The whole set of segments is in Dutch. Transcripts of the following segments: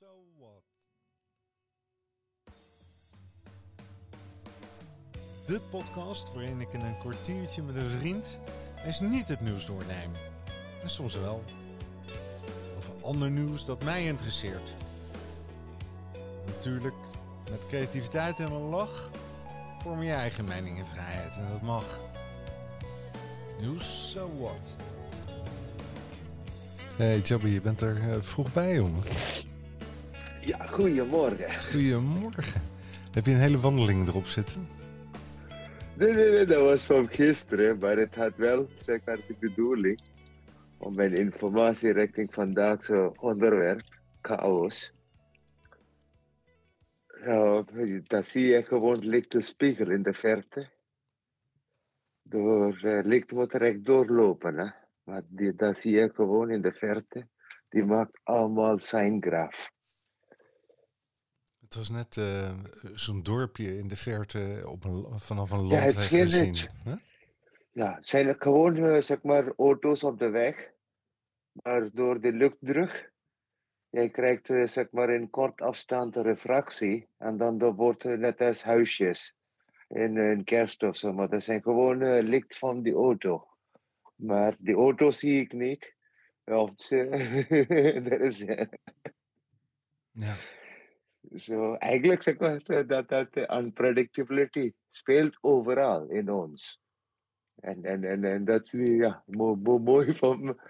So what? De podcast waarin ik in een kwartiertje met een vriend eens niet het nieuws doorneem. En soms wel. Of ander nieuws dat mij interesseert. Natuurlijk, met creativiteit en een lach vorm je eigen mening en vrijheid. En dat mag. Nieuws, so what? Hey Jobby, je bent er eh, vroeg bij, jongen. Ja, goedemorgen. Goedemorgen. Heb je een hele wandeling erop zitten? Nee, nee, nee, dat was van gisteren, maar het had wel, maar, de bedoeling om mijn informatie richting vandaagse onderwerp, chaos. Ja, dat zie je gewoon lichte spiegel in de verte. Door uh, licht moet recht doorlopen, hè. Maar die, dat zie je gewoon in de verte. Die maakt allemaal zijn graf. Het was net uh, zo'n dorpje in de verte op een, vanaf een Ja, het landweg scheelt gezien. Huh? Ja, het zijn gewoon, eh, zeg maar, auto's op de weg. Maar door de luchtdruk, jij krijgt, eh, zeg maar, in kort afstand refractie. En dan dat wordt het net als huisjes in een kerst of zo. Maar dat zijn gewoon eh, licht van die auto. Maar die auto zie ik niet. Of ze, is, eh, Ja. Zo, eigenlijk zeg maar dat, dat de unpredictability speelt overal in ons. En, en, en, en dat is ja, mo- mo- mooi van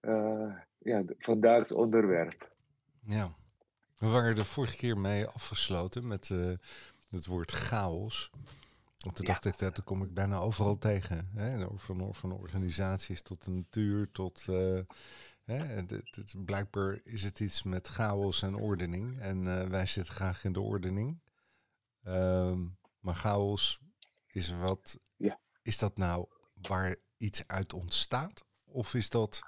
eh ja, vandaags onderwerp. ja. We waren er vorige keer mee afgesloten met eh, het woord chaos. Want toen Ja. dacht ik, dat kom ik bijna overal tegen. Hè? Van, van organisaties tot de natuur, tot... eh, hè? blijkbaar is het iets met chaos en ordening. En eh, wij zitten graag in de ordening. Ehm, maar chaos is wat... Ja. Is dat nou waar iets uit ontstaat? Of is dat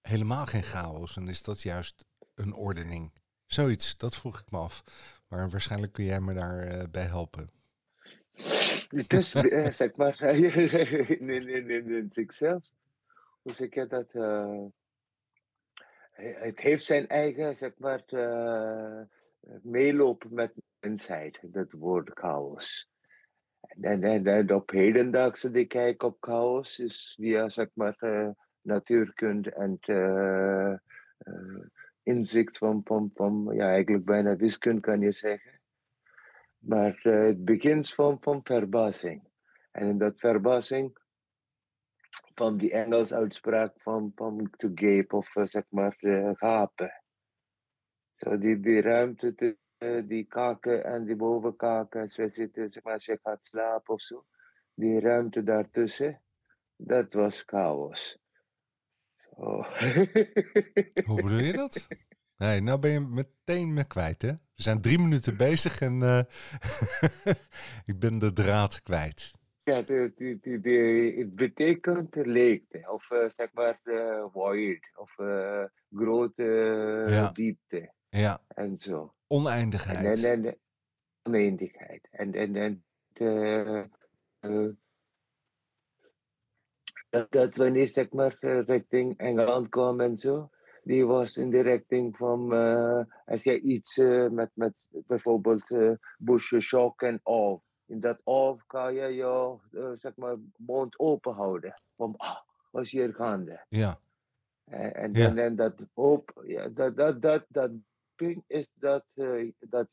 helemaal geen chaos en is dat juist een ordening? Zoiets, dat vroeg ik me af. Maar waarschijnlijk kun jij me daarbij bij bij helpen. Het is, eh, zeg maar, in, in, in, zichzelf. Hoe zeg je dat? eh, het heeft zijn eigen, zeg maar, eh, meeloop met mensheid, dat woord chaos. En, en, op hedendaagse die kijk op chaos is via, zeg maar, eh, natuurkunde en eh, eh, inzicht van, van, van, ja, eigenlijk bijna wiskunde kan je zeggen. Maar eh, het begint van, van verbazing. En in dat verbazing van die Engels uitspraak van, van to gape of eh, zeg maar eh, gapen. Zo die, die ruimte tussen die kaken en die bovenkaken, als zitten, zeg maar, als je gaat slapen of zo. Die ruimte daartussen, dat was chaos. Hoe bedoel je dat? Nee, nou ben je meteen me kwijt, hè? We zijn drie minuten bezig en eh, ik ben de draad kwijt. Ja, die, die, het betekent leegte, of eh, zeg maar eh, void, of eh, grote Ja. diepte Ja, en zo. Oneindigheid. en, en oneindigheid. En, en, en de, dat, dat wanneer zeg maar richting Engeland kwam en zo, die was in de richting van als je iets met, met bijvoorbeeld eh busje shock en off. In dat off kan je je eh, zeg maar mond open houden. Van ah, wat is hier gaande? Ja, En, en, Ja. en, en dat hoop, ja, dat, dat, dat, dat ding is dat, eh, dat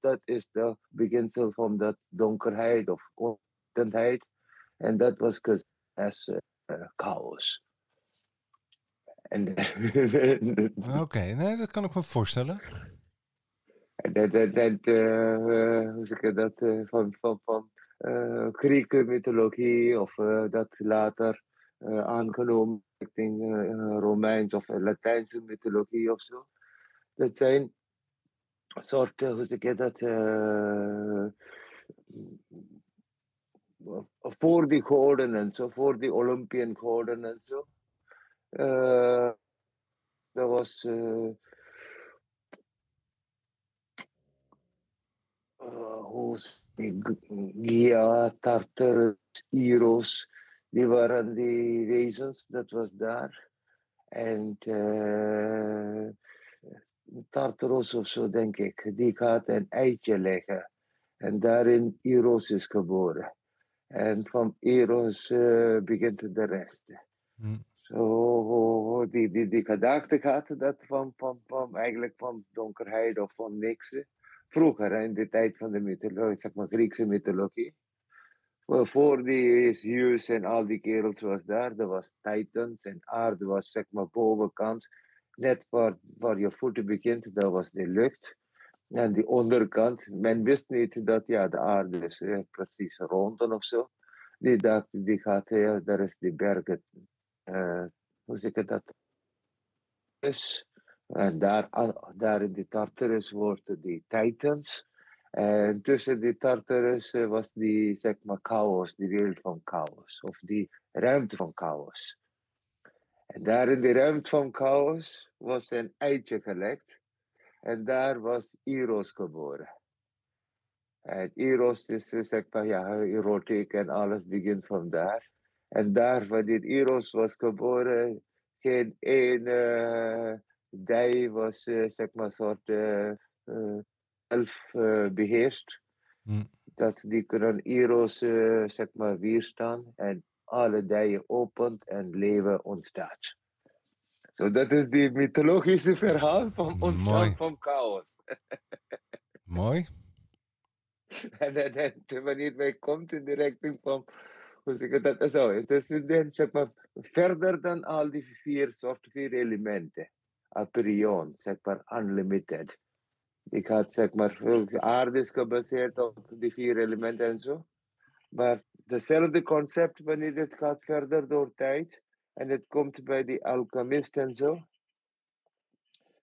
dat is de beginsel van dat donkerheid of onwetendheid. En dat was gezien als eh, chaos. Oké. Nee, dat kan ik me voorstellen. Dat, dat, dat hoe zeg je dat, eh, van, van, van eh, Grieke mythologie of eh, dat later aangenomen richting Romeins of Latijnse mythologie of zo. Dat zijn soorten, hoe zeg je dat, voor die goden en zo, voor die Olympian goden en zo. Dat was. G- Gia, Tartarus, Eros, die waren die wezens, dat was daar. En eh, Tartarus of zo, denk ik. Die gaat een eitje leggen. En daarin Eros is geboren. En van Eros uh, begint de rest. Hm. Zo, die, die, die gedachte gaat dat van, van, van, eigenlijk van donkerheid of van niks. Vroeger, in de tijd van de mythologie, zeg maar Griekse mythologie. Voor die Zeus en al die kerels was daar, er was Titans en aarde was zeg maar bovenkant. Net waar, waar je voeten begint, dat was de lucht. En die onderkant, men wist niet dat ja, de aarde is eh, precies rond of zo. Die dacht, die gaat, daar is die bergen, uh, hoe zeg ik dat? Dus, en daar, daar in die Tartarus worden die Titans. En tussen die Tartarus eh, was die, zeg maar, chaos, die wereld van chaos. Of die ruimte van chaos. En daar in die ruimte van chaos was een eitje gelekt. En daar was Eros geboren. En Eros is, eh, zeg maar, ja, erotiek en alles begint van daar. En daar, wanneer Eros was geboren, geen ene dij was, uh, zeg maar, soort uh, elf beheerst. Hm. Dat die kunnen Eros, zeg maar, weerstaan. En alle dijen opent en leven ontstaat. Zo, dat is die mythologische verhaal van ontstaan van chaos. Mooi. en, en, en wanneer wij komt in de richting van, hoe zeg ik dat zo, het is dan, zeg maar, verder dan al die vier soorten, vier elementen. Aperion, zeg maar, unlimited. Ik had, zeg maar, aarde is gebaseerd op die vier elementen en zo. Maar dezelfde concept wanneer het gaat verder door tijd en het komt bij die alchemist en zo.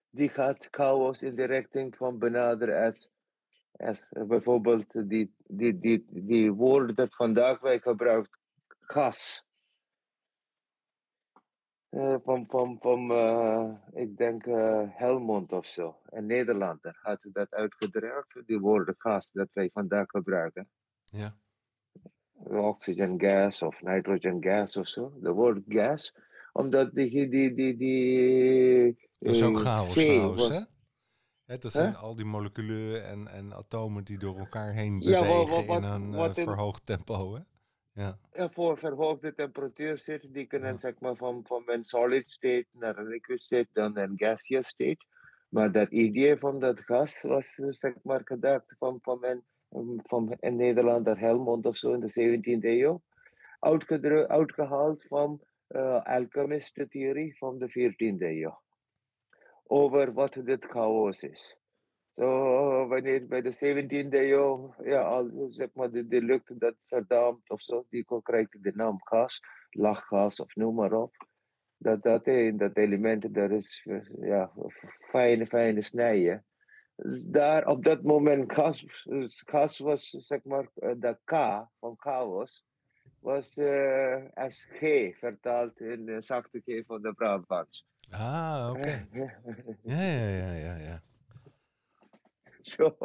Die gaat chaos in de richting van benaderen als, als bijvoorbeeld die, die, die, die woorden dat vandaag wij gebruiken, gas. Uh, van, van, van uh, ik denk uh, Helmond of zo, een Nederlander, had dat uitgedragen, die woorden gas dat wij vandaag gebruiken. Ja oxygen gas of nitrogen gas of zo. De woord gas. Omdat die... die, die, die dat is ook chaos trouwens, hè? dat zijn al die moleculen en, en atomen die door elkaar heen bewegen in een verhoogd tempo, hè? Ja. ja, voor verhoogde temperatuur zitten, die kunnen ja. zeg maar van, van een solid state naar een liquid state, dan een gaseous state. Maar dat idee van dat gas was zeg maar gedacht van, van een van een Nederlander Helmond of zo in de 17e eeuw. Uitgehaald van uh, alchemist theorie van de 14e eeuw. Over wat dit chaos is. Zo, wanneer bij de 17e eeuw, ja, al, zeg maar, de, de lucht dat verdampt of zo, die krijgt de naam gas, lachgas of noem maar op. Dat, dat, dat element, dat is ja, fijne, fijne snijden daar op dat moment gas, gas was, zeg maar, eh, de K van chaos, was uh, als G vertaald in de zachte G van de Brabants. Ah, oké. ja, ja, ja, ja, ja. Zo,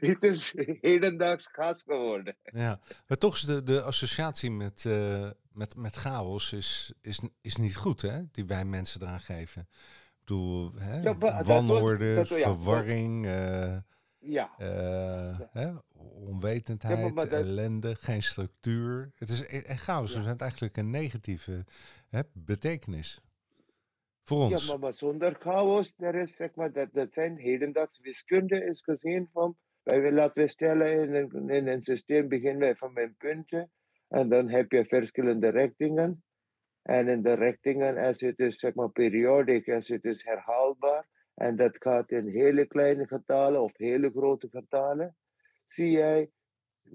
het is hedendaags gas geworden. Ja, maar toch is de, de associatie met, uh, met, met chaos is, is, is niet goed, hè? Die wij mensen eraan geven bedoel, hè, ja, wanorde, verwarring, uh, ja. Uh, hè, onwetendheid, dat... ellende, geen structuur. Het is en chaos is eigenlijk een negatieve hè, betekenis. Voor ons. Ja, maar, zonder chaos, er is, zeg maar, dat, dat zijn hedendaags wiskunde is gezien van, wij laten we stellen in een, in een systeem beginnen wij van mijn punten en dan heb je verschillende richtingen. En in de richtingen, als het is zeg maar periodisch, als het is herhaalbaar, en dat gaat in hele kleine getallen of hele grote getallen, zie jij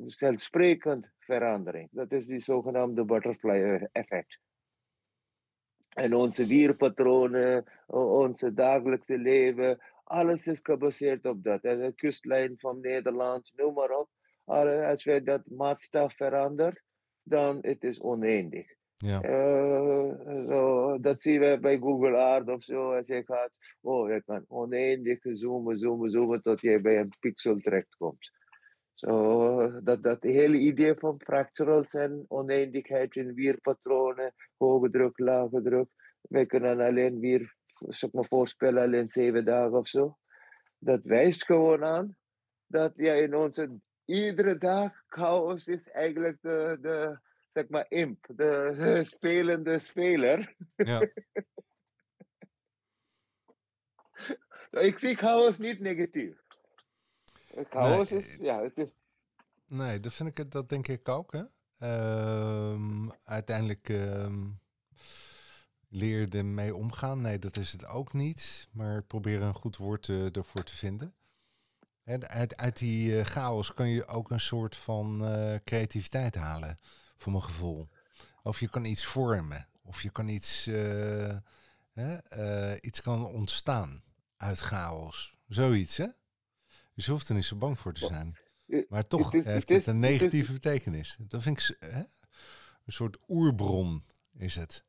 zelfsprekend verandering. Dat is die zogenaamde butterfly effect. En onze dierpatronen, onze dagelijkse leven, alles is gebaseerd op dat. En de kustlijn van Nederland, noem maar op. Als wij dat maatstaf veranderen, dan het is oneindig. Ja. Uh, zo, dat zien we bij Google Earth of zo. Als je gaat, oh, je kan oneindig zoomen, zoomen, zoomen tot je bij een pixel terechtkomt. Zo, dat, dat hele idee van fractals en oneindigheid in weerpatronen, hoge druk, lage druk. Wij kunnen alleen weer zeg maar, voorspellen in zeven dagen of zo. Dat wijst gewoon aan dat ja, in onze iedere dag chaos is eigenlijk de, de zeg maar, imp, de spelende speler. Ja. Ik zie chaos niet negatief. Chaos Nee, is, ja, het is Nee, dat vind ik het, dat denk ik ook. Hè? Ehm, uiteindelijk ehm, leer je ermee omgaan. Nee, dat is het ook niet. Maar probeer een goed woord eh, ervoor te vinden. En uit, uit die eh, chaos kan je ook een soort van eh, creativiteit halen, voor mijn gevoel. Of je kan iets vormen. Of je kan iets, hè, iets kan ontstaan uit chaos. Zoiets, hè? Dus je hoeft er niet zo bang voor te zijn. Maar toch heeft het een negatieve betekenis. Dat vind ik hè? een soort oerbron is het.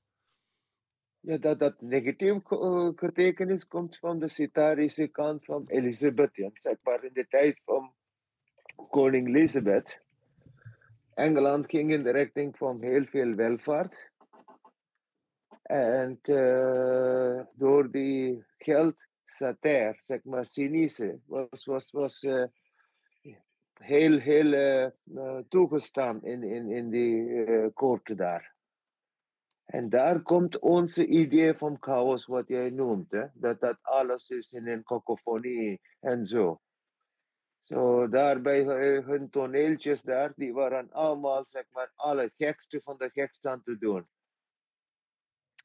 Ja, dat, dat negatieve uh, betekenis komt van de Sitarische kant van Elisabeth. Ja. Zeg maar in de tijd van koning Elizabeth. Engeland ging in de richting van heel veel welvaart. En eh, door die geld, satire, zeg maar, cynische, was, was, was eh, heel, heel eh, eh, toegestaan in, in, in die eh koorten daar. En daar komt onze idee van chaos, wat jij noemt. Dat dat alles is in een cacophonie en zo. Zo, daar bij hu- hun toneeltjes daar, die waren allemaal, zeg maar, alle gekste van de gekste aan te doen.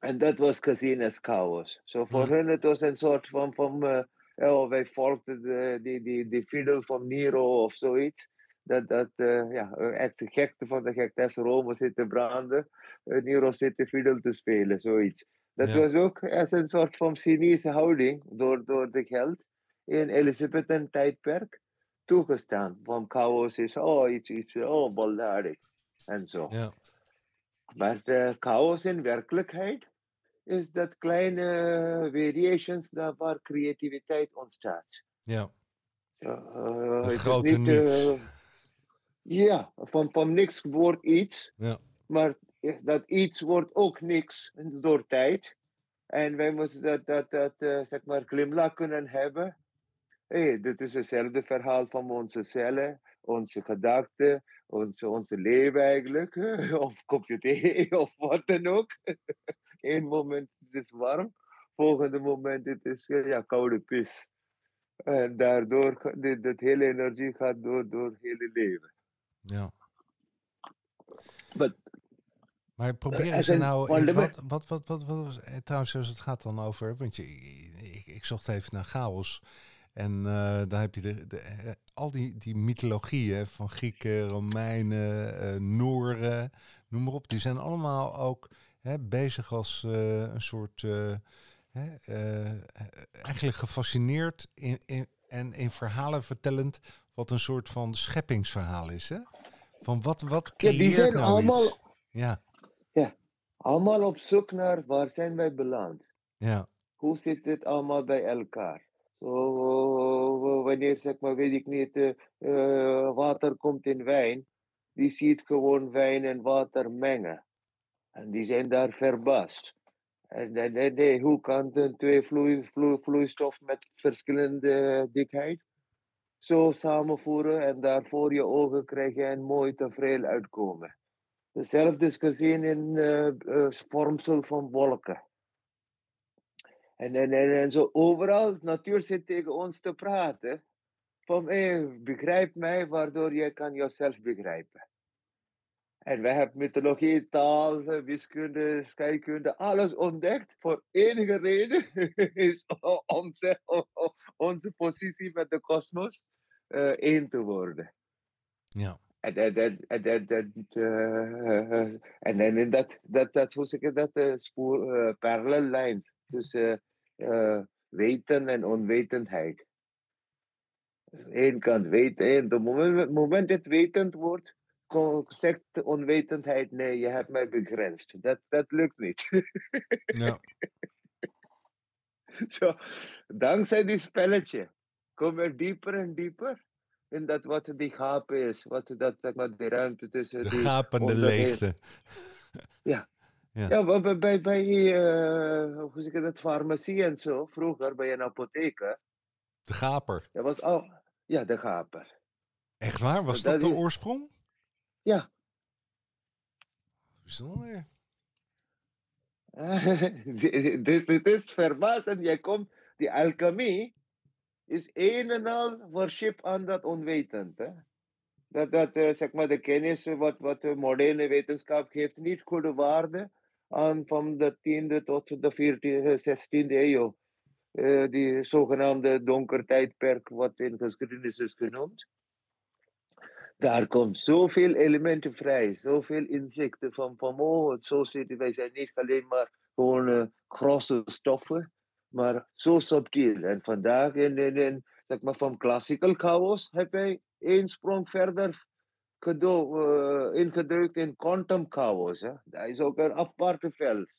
En dat was gezien als chaos. Zo voor hun het was een soort van, van eh, oh, wij volgden de, die, die, die fiddle van Nero of zoiets. Dat, dat eh, ja, echt de gekte van de gekte, als Rome zit te branden, eh, Nero zit de fiddle te spelen, zoiets. Dat Ja. was ook als een soort van cynische houding door, door de geld in Elizabethan tijdperk toegestaan. Van chaos is, oh, iets, iets, oh, baldadig. En zo. Ja, Maar chaos in werkelijkheid is dat kleine variations daar waar creativiteit ontstaat. ja. Eh, Het grote niets. eh, ja, van, van niks wordt iets, Ja. maar dat iets wordt ook niks door tijd. En wij moeten dat, dat, dat eh, zeg maar, glimlach kunnen hebben. Hey, dit is hetzelfde verhaal van onze cellen, onze gedachten, onze, onze leven eigenlijk. Of kopje thee, of wat dan ook. Eén moment het is warm, volgende moment het is eh, ja, koude pis. En daardoor, dit, hele energie gaat door, door het hele leven. ja. But, Maar proberen als ze nou... Wat, wat, wat, wat, wat, eh, trouwens, als het gaat dan over... Want je, ik, ik zocht even naar chaos. En eh daar heb je de, de, eh, al die, die mythologieën van Grieken, Romeinen, eh Nooren, noem maar op. Die zijn allemaal ook hè, bezig als eh, een soort... eh, hè, eh, eigenlijk gefascineerd in, in, en in verhalen vertellend... wat een soort van scheppingsverhaal is, hè? Van wat, wat ja, die creëert zijn nou allemaal, iets? Ja, allemaal op zoek naar waar zijn wij beland. ja, Hoe zit dit allemaal bij elkaar? Zo, wanneer, zeg maar, weet ik niet, water komt in wijn, die ziet gewoon wijn en water mengen. En die zijn daar verbaasd. En nee, nee, nee, hoe kan de twee vloei, vloei, vloeistof met verschillende dikheid zo samenvoeren en daar voor je ogen krijgen en mooi tevreden uitkomen? Hetzelfde is gezien in eh eh, vormsel van wolken. En, en, en, en zo overal, de natuur zit tegen ons te praten. Van, hey, begrijp mij, waardoor je kan jezelf begrijpen. En wij hebben mythologie, taal, wiskunde, scheikunde, alles ontdekt. Voor enige reden is om ze- o- o- onze positie met de kosmos eh, één te worden. ja. En dat, en dat, dat, eh, en dan in dat, dat, dat, hoe zeg je dat, eh, spoor, eh, parallel lines tussen eh, weten en onwetendheid. Eén kant weten, en het moment, het moment dat wetend wordt, de onwetendheid, nee, je hebt mij begrensd. Dat, dat lukt niet. ja. Zo, dankzij die spelletje kom er dieper en dieper in dat wat die gaap is, wat dat, zeg maar, die ruimte tussen De die gapende leegte. Ja. Ja. Ja, bij, bij, bij, eh, hoe zeg ik dat, farmacie en zo, vroeger bij een apotheker, De gaper. dat was al, ja, de gaper. Echt waar? Was Dat dat de is- oorsprong? Ja, Bijzonder. dit, dit is verbazend. Jij komt, die alchemie is een en al worship aan dat onwetend. Hè? Dat, dat eh, zeg maar, de kennis eh, wat, wat de moderne wetenschap geeft niet goede waarde aan van de 10e tot de 14e, 16e eeuw. Eh, die zogenaamde donker tijdperk, wat in geschiedenis is genoemd. Daar komt zoveel elementen vrij, zoveel inzichten van, van oh, zo zitten wij zijn niet alleen maar gewoon eh, grosse stoffen, maar zo subtiel. En vandaag in, in, zeg maar, van classical chaos heb hij één sprong verder gedo, ingedrukt in quantum chaos. Hè. Dat is ook een aparte veld.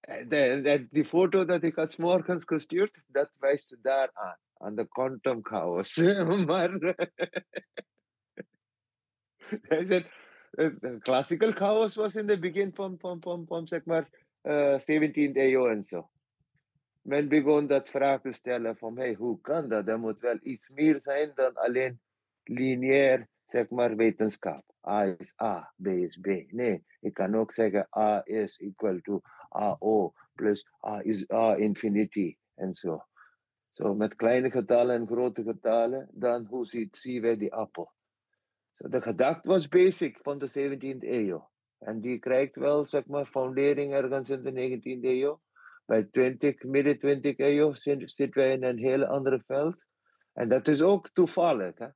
En, die foto dat ik had morgens gestuurd, dat wijst daar aan, aan de quantum chaos. maar hij zegt, eh, classical chaos was in het begin van, van, van, van zeg maar, eh 17e eeuw en zo. Men begon dat vraag te stellen van, hey, hoe kan dat? Er moet wel iets meer zijn dan alleen lineair, zeg maar, wetenschap. A is A, B is B. Nee, ik kan ook zeggen A is equal to AO plus A is A infinity en zo. Zo met kleine getallen en grote getallen, dan hoe ziet, zien wij die appel. So, de gedachte was basic van de 17e eeuw. En die krijgt wel, zeg maar, foundering ergens in de 19e eeuw. Bij 20, midden 20e eeuw zit- zitten wij in een heel ander veld. En dat is ook toevallig. Hè?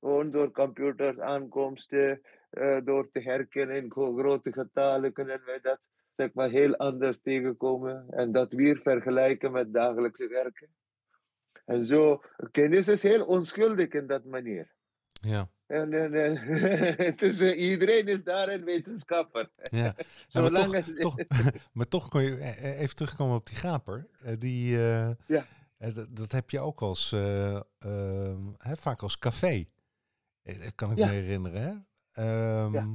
Gewoon door computers, aankomsten, eh, door te herkennen in gro- grote getallen kunnen wij dat zeg maar, heel anders tegenkomen. En dat weer vergelijken met dagelijkse werken. En zo, kennis is heel onschuldig in dat manier. Ja. En, en, en het is, eh, iedereen is daar een wetenschapper. ja. Ja, maar, Zolang toch, het- toch, maar toch kon je eh, eh, even terugkomen op die gaper. Die, Ja. dat, dat heb je ook als, eh, ehm, hè, vaak als café. Dat kan ik Ja. me herinneren. Hè? Ehm,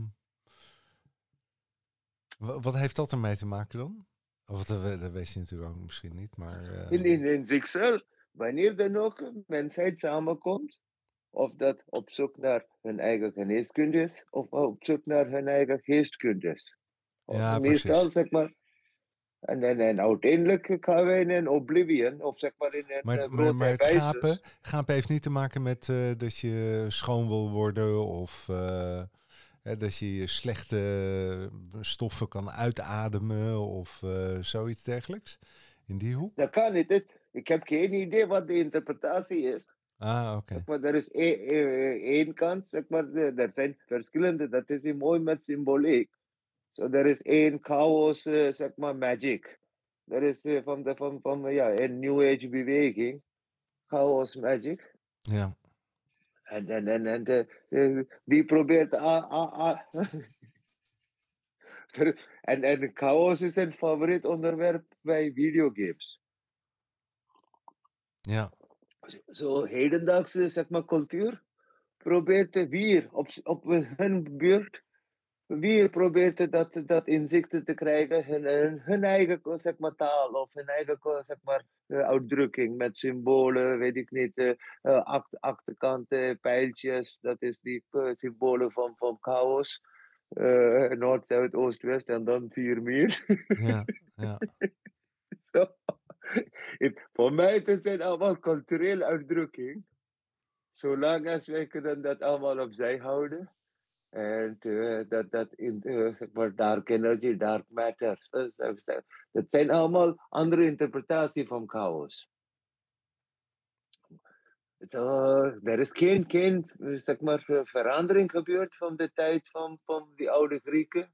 wa- Wat heeft dat ermee te maken dan? Of dat, dat weet je natuurlijk ook misschien niet, maar... in, in, in zichzelf, wanneer dan ook mensheid samenkomt, of dat op zoek naar hun eigen geneeskunde is, of op zoek naar hun eigen geestkunde is. Of Ja, meestal, precies. zeg maar. En, en, en uiteindelijk gaan wij in een oblivion, of zeg maar in een Maar, eh, het- maar, grote maar het gapen, gapen heeft niet te maken met eh, dat je schoon wil worden of eh, hè, dat je slechte stoffen kan uitademen of eh, zoiets dergelijks. In die hoek? Dat kan niet. Het- Ik heb geen idee wat de interpretatie is. Ah, oké. Zeg maar, er is één, één- één kant, zeg maar, er zijn verschillende, dat is mooi met symboliek. So, er is één chaos, eh, zeg maar, magic. Er is eh, van, de, van, van ja, een New Age beweging, chaos magic. Ja. En, en, en, en de, die probeert. ah, ah, ah. En, en chaos is een favoriet onderwerp bij videogames. Ja. Zo hedendaagse zeg maar, cultuur probeert weer op, op hun beurt weer probeert dat, dat inzichten te krijgen, hun, hun, hun eigen zeg maar, taal of hun eigen zeg maar, eh, uitdrukking met symbolen, weet ik niet, eh, eh, acht, achterkanten, pijltjes, dat is die symbolen van, van chaos. Noord, Zuid, Oost, West en dan vier meer. Ja. Ja. Zo. Voor mij het zijn allemaal culturele uitdrukking. Zolang als wij kunnen dat allemaal opzij houden. En eh, dat, dat in, maar, dark energy, dark matter. eh, Dat zijn allemaal andere interpretaties van chaos. Zo, er is geen, geen zeg maar, verandering gebeurd van de tijd van, van die oude Grieken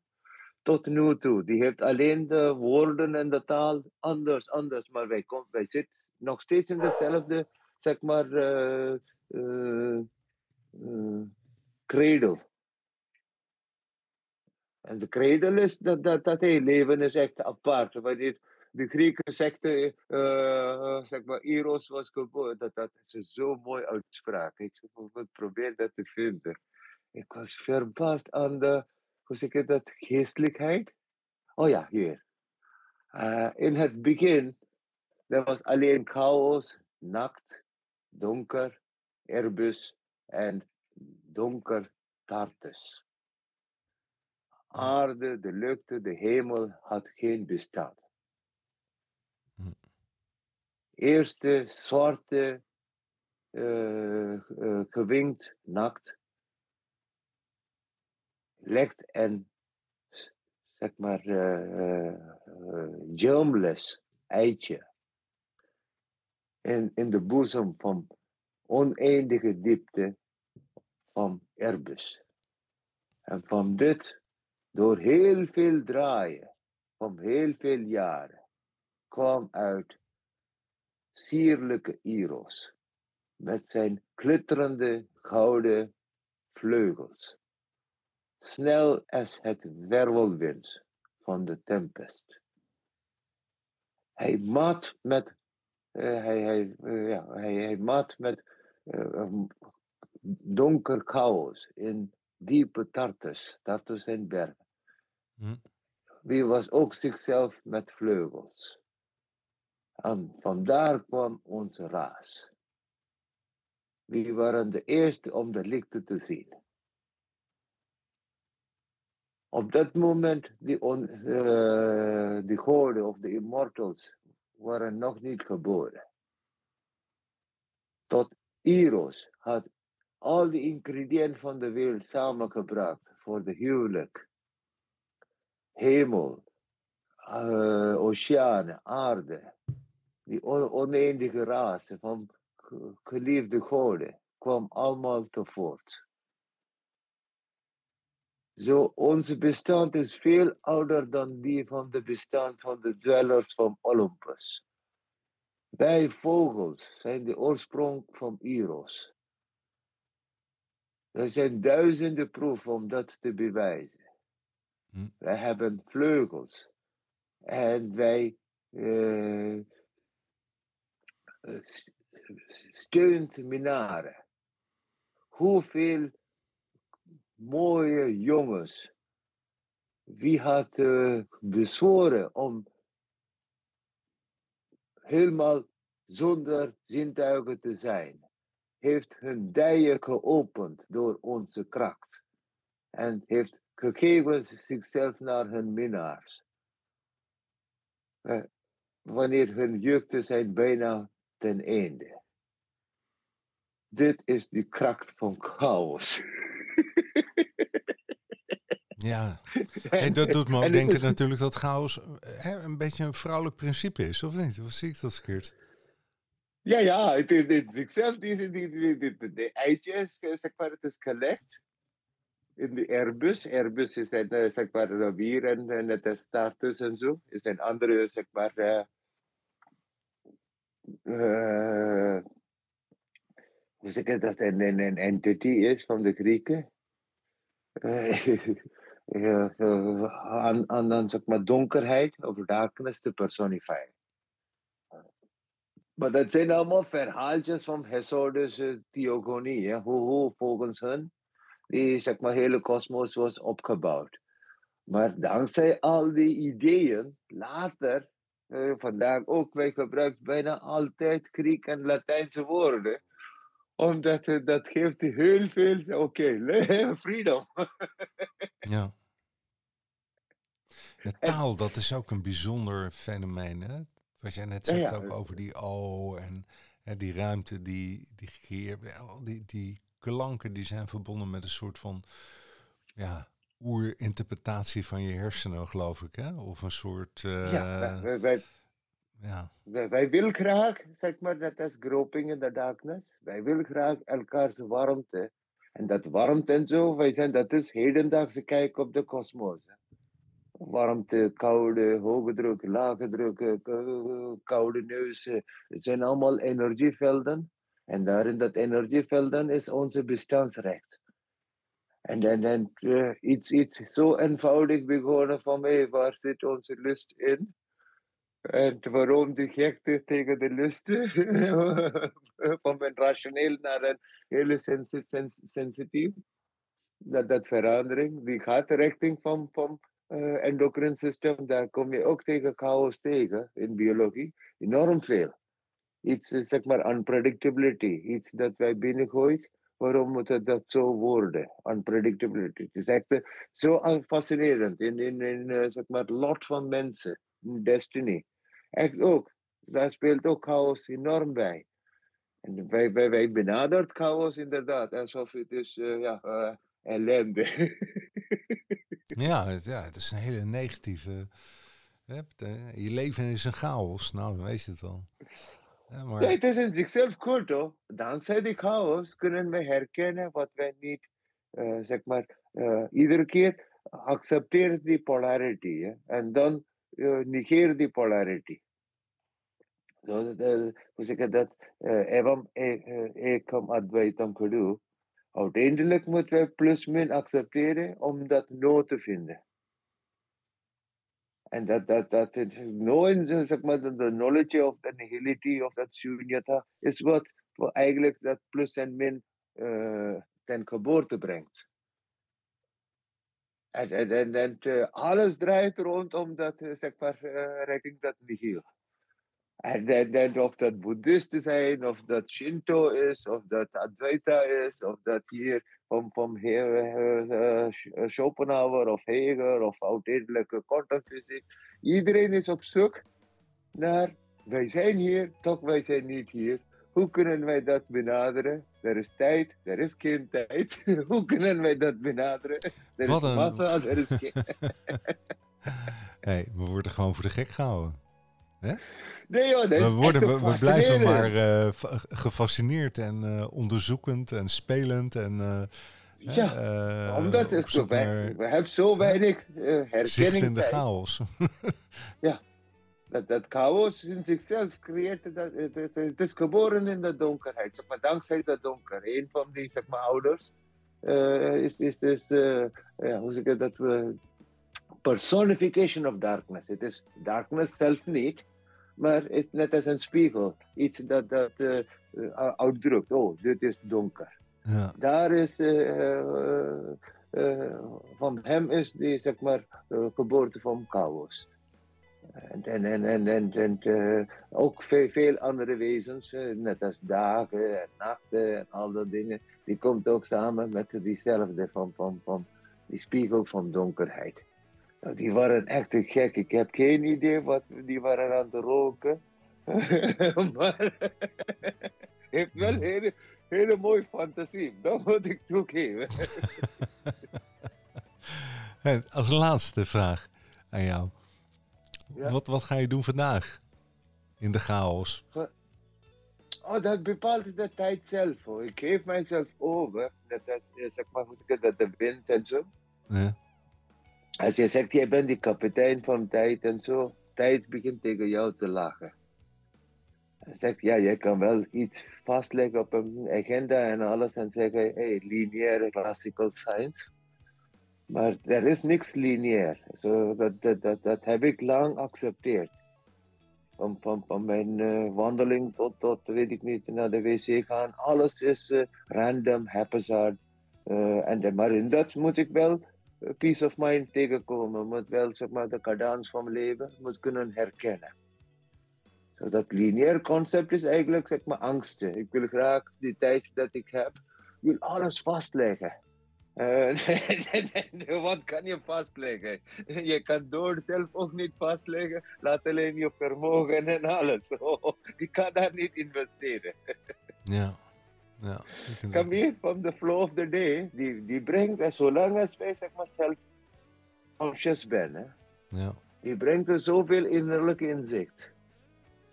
tot nu toe. Die heeft alleen de woorden en de taal anders, anders. Maar wij, kom, wij zitten nog steeds in dezelfde, zeg maar, cradle. En de cradle is dat, dat, dat hey, leven is echt apart. Wanneer de Grieken secte, zeg maar, Eros was geboren, dat, dat is een zo mooi uitspraak. Ik probeer dat te vinden. Ik was verbaasd aan de hoe zeg je dat, geestelijkheid. Oh ja, hier. Uh, in het begin, er was alleen chaos, nacht, donker, erbus en donker tartus. Aarde, de lucht, de hemel had geen bestaan. Eerste zwarte, uh, uh, gewingd, nakt, lekt en zeg maar uh, germless eitje in, in de boezem van oneindige diepte van Erbus. En van dit, door heel veel draaien, van heel veel jaren, kwam uit sierlijke Eros, met zijn klitterende gouden vleugels, snel als het wervelwind van de tempest. Hij mat met, uh, hij, hij, uh, ja, hij, hij mat met uh, donker chaos in diepe tartus, tartus en bergen. Hm. Wie was ook zichzelf met vleugels. En vandaar kwam onze raas. Wie waren de eerste om de lichten te zien. Op dat moment, die, on, uh, of de immortals waren nog niet geboren. Tot Eros had al die ingrediënten van de wereld samengebracht voor de huwelijk. Hemel, uh, oceanen, aarde, die oneindige rasen van geliefde goden kwam allemaal tevoort. Zo, onze bestand is veel ouder dan die van de bestand van de dwellers van Olympus. Wij vogels zijn de oorsprong van Eros. Er zijn duizenden proeven om dat te bewijzen. Hm. Wij hebben vleugels. En wij uh, steunt minaren. Hoeveel mooie jongens. Wie had uh, bezworen om helemaal zonder zintuigen te zijn, heeft hun dijen geopend door onze kracht en heeft gegeven zichzelf naar hun minnaars. Uh, wanneer hun jeugden zijn bijna ten einde. Dit is de kracht van chaos. Ja, en dat doet me ook denken natuurlijk dat chaos hè, een beetje een vrouwelijk principe is, of niet? Of zie ik dat verkeerd? Ja, ja, het is die, die, die, de eitjes, zeg maar, het is gelegd in de Airbus. Airbus is een, eh, zeg maar, de wier en, en het status en zo. Is een andere, zeg maar, uh, uh, zeg ik dat, een, een, een entity is van de Grieken. aan, aan, aan zeg maar, donkerheid of darkness te personifieren. Maar dat zijn allemaal verhaaltjes van Hesiod's uh, theogonie, hè? hoe, hoe volgens hen die zeg maar, hele kosmos was opgebouwd. Maar dankzij al die ideeën, later, uh, vandaag ook, wij gebruiken bijna altijd Griek en Latijnse woorden omdat uh, dat geeft heel veel, oké, okay, freedom. ja. De taal, dat is ook een bijzonder fenomeen, hè? Wat jij net zegt ook over die O en hè, die ruimte die, die gecreëerd die, die klanken die zijn verbonden met een soort van ja, oerinterpretatie van je hersenen, geloof ik, hè? Of een soort... Uh, ja, wij, wij, ja. Wij, willen graag, zeg maar, net als groping in the darkness, wij willen graag elkaars warmte. En dat warmte en zo, wij zijn, dat is hedendaagse kijk op de kosmos. Warmte, koude, hoge druk, lage druk, koude neus. Het zijn allemaal energievelden. En daarin dat energievelden is onze bestaansrecht. En dan, dan uh, iets, zo eenvoudig begonnen van, mij, waar zit onze lust in? En waarom die gekte tegen de lusten? van een rationeel naar een hele sens sens sensitief. dat, dat verandering, die gaat richting van, van uh, endocrine systeem, daar kom je ook tegen chaos tegen in biologie. Enorm veel. Iets, zeg maar, unpredictability. Iets dat wij binnengooien. Waarom moet het dat zo worden? Unpredictability. Het is echt uh, zo fascinerend in, in, uh, zeg maar, lot van mensen. Destiny. Echt ook. Daar speelt ook chaos enorm bij. En wij, wij, wij benadert chaos inderdaad alsof het is uh, ja, uh, ellende. ja, het, ja, het is een hele negatieve. Je leven is een chaos, nou dan weet je het al. Ja, maar... ja, het is in zichzelf goed hoor. Dankzij die chaos kunnen wij herkennen wat wij niet, uh, zeg maar, iedere keer accepteren die polarity hè? en dan negeren die polarity. So, hoe zeg ik dat? Evam ekam advaitam kudu. Uiteindelijk moeten we plus min accepteren om dat no te vinden. En dat, dat, dat het no in, zeg maar, de knowledge of the nihility of that shunyata is wat eigenlijk dat plus en min uh, ten geboorte brengt. En, en, en, en uh, alles draait rondom dat, zeg maar, uh, dat nihil. En dan, dan of dat boeddhisten zijn, of dat Shinto is, of dat Advaita is, of dat hier van, van Schopenhauer of Hegel of oud-edelijke quantumfysiek. Iedereen is op zoek naar, wij zijn hier, toch wij zijn niet hier. Hoe kunnen wij dat benaderen? Er is tijd, er is geen tijd. Hoe kunnen wij dat benaderen? Er Wat is een... massa, er is geen... hey, we worden gewoon voor de gek gehouden. Hè? Nee joh, dat we, worden, we, we blijven maar uh, gefascineerd en uh, onderzoekend en spelend. En, uh, ja, omdat het zo wij, we hebben zo weinig herkenning. Zicht in de chaos. ja, dat, dat chaos in zichzelf creëert, dat, het, het, het, is geboren in de donkerheid. Zeg maar, dankzij de donker. Een van die zeg maar, ouders is, is, is de, hoe zeg ik dat, personification of darkness. Het is darkness zelf niet. Maar het net als een spiegel. Iets dat, dat uh, uitdrukt. Oh, dit is donker. Ja. Daar is, uh, van hem is die, zeg maar, geboorte van chaos. En, en, en, en, en, en ook veel, veel andere wezens, net als dagen en nachten en al dat dingen, die komt ook samen met diezelfde van, van, van die spiegel van donkerheid. Nou, die waren echt te gek. Ik heb geen idee wat die waren aan het roken. maar heeft wel een hele, hele mooie fantasie. Dat moet ik toegeven. en als laatste vraag aan jou. Ja? Wat, wat ga je doen vandaag? In de chaos. Oh, dat bepaalt de tijd zelf. Hoor. Ik geef mijzelf over. Dat is, zeg maar, ik dat, de wind en zo. Ja. Als je zegt, jij bent die kapitein van tijd en zo, tijd begint tegen jou te lachen. Hij zegt, ja, jij kan wel iets vastleggen op een agenda en alles en zeggen, hey, lineaire classical science. Maar er is niks lineair. So, dat, dat, dat, dat heb ik lang accepteerd. Van, van, van mijn uh, wandeling tot, tot, weet ik niet, naar de wc gaan. Alles is uh, random, haphazard. Uh, en, maar in dat moet ik wel peace of mind tegenkomen. Moet wel zeg maar, de cadans van leven moet kunnen herkennen. So, dat lineair concept is eigenlijk zeg maar angsten. Ik wil graag die tijd dat ik heb, wil alles vastleggen. Uh, wat kan je vastleggen? Je kan door zelf ook niet vastleggen. Laat alleen je vermogen en alles. Oh, ik kan daar niet investeren. ja. Ja, Come here from the flow of the day. Die, die brengt, en zolang als wij zeg maar self-conscious zijn, hè, ja. die brengt er zoveel innerlijke inzicht.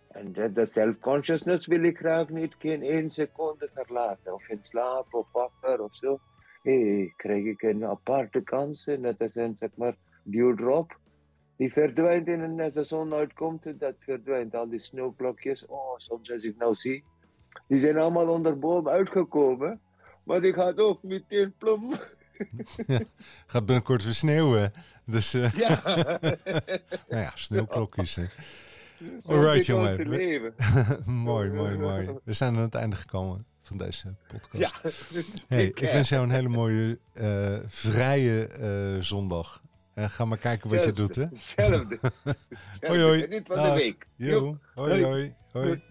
En dat, dat self-consciousness wil ik graag niet geen één seconde verlaten. Of in slaap of wakker of zo. Hey, krijg ik een aparte kans. Net als een zeg maar dewdrop. Die verdwijnt in en als de zon uitkomt, dat verdwijnt. Al die sneeuwklokjes. Oh, soms als ik nou zie. Die zijn allemaal onder boom uitgekomen. Maar die gaat ook meteen plom. Ja, gaat binnenkort weer sneeuwen. Dus, uh, ja. nou ja, sneeuwklokjes. Hè. Alright, jongen. mooi, mooi, mooi. We zijn aan het einde gekomen van deze podcast. Ja. Hey, Ik, ik eh, wens jou een hele mooie eh, vrije eh, zondag. En ga maar kijken wat je doet, hè? Hetzelfde. Hoi, hoi. Geniet van de week. Jo, hoi, Hoi. hoi, hoi.